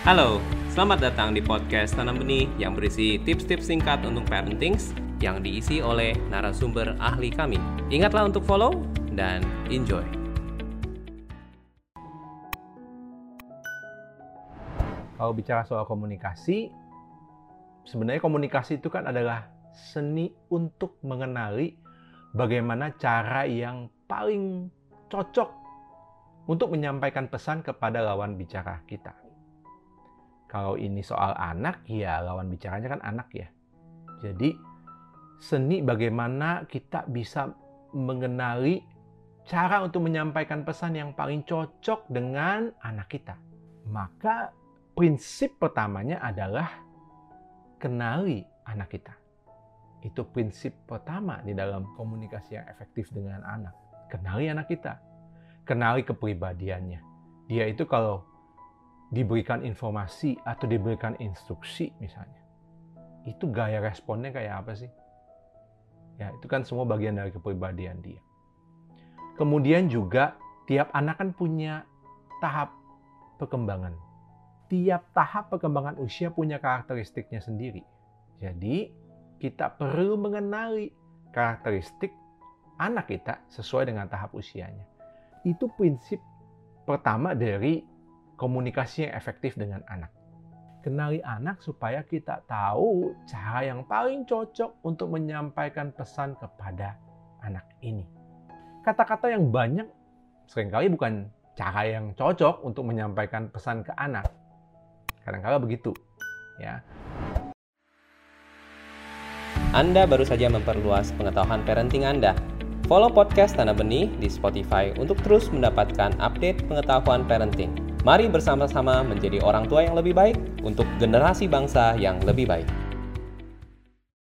Halo, selamat datang di podcast Tanam Benih yang berisi tips-tips singkat untuk parenting yang diisi oleh narasumber ahli kami. Ingatlah untuk follow dan enjoy. Kalau bicara soal komunikasi, sebenarnya komunikasi itu kan adalah seni untuk mengenali bagaimana cara yang paling cocok untuk menyampaikan pesan kepada lawan bicara kita. Kalau ini soal anak, ya lawan bicaranya kan anak ya. Jadi seni bagaimana kita bisa mengenali cara untuk menyampaikan pesan yang paling cocok dengan anak kita. Maka prinsip pertamanya adalah kenali anak kita. Itu prinsip pertama di dalam komunikasi yang efektif dengan anak. Kenali anak kita. Kenali kepribadiannya. Dia itu kalau diberikan informasi atau diberikan instruksi misalnya, itu gaya responnya kayak apa sih? Ya, itu kan semua bagian dari kepribadian dia. Kemudian juga tiap anak kan punya tahap perkembangan. Tiap tahap perkembangan usia punya karakteristiknya sendiri. Jadi, kita perlu mengenali karakteristik anak kita sesuai dengan tahap usianya. Itu prinsip pertama dari komunikasi yang efektif dengan anak. Kenali anak supaya kita tahu cara yang paling cocok untuk menyampaikan pesan kepada anak ini. Kata-kata yang banyak sering kali bukan cara yang cocok untuk menyampaikan pesan ke anak. Kadang-kadang begitu, ya. Anda baru saja memperluas pengetahuan parenting Anda. Follow podcast Tanah Benih di Spotify untuk terus mendapatkan update pengetahuan parenting. Mari bersama-sama menjadi orang tua yang lebih baik untuk generasi bangsa yang lebih baik.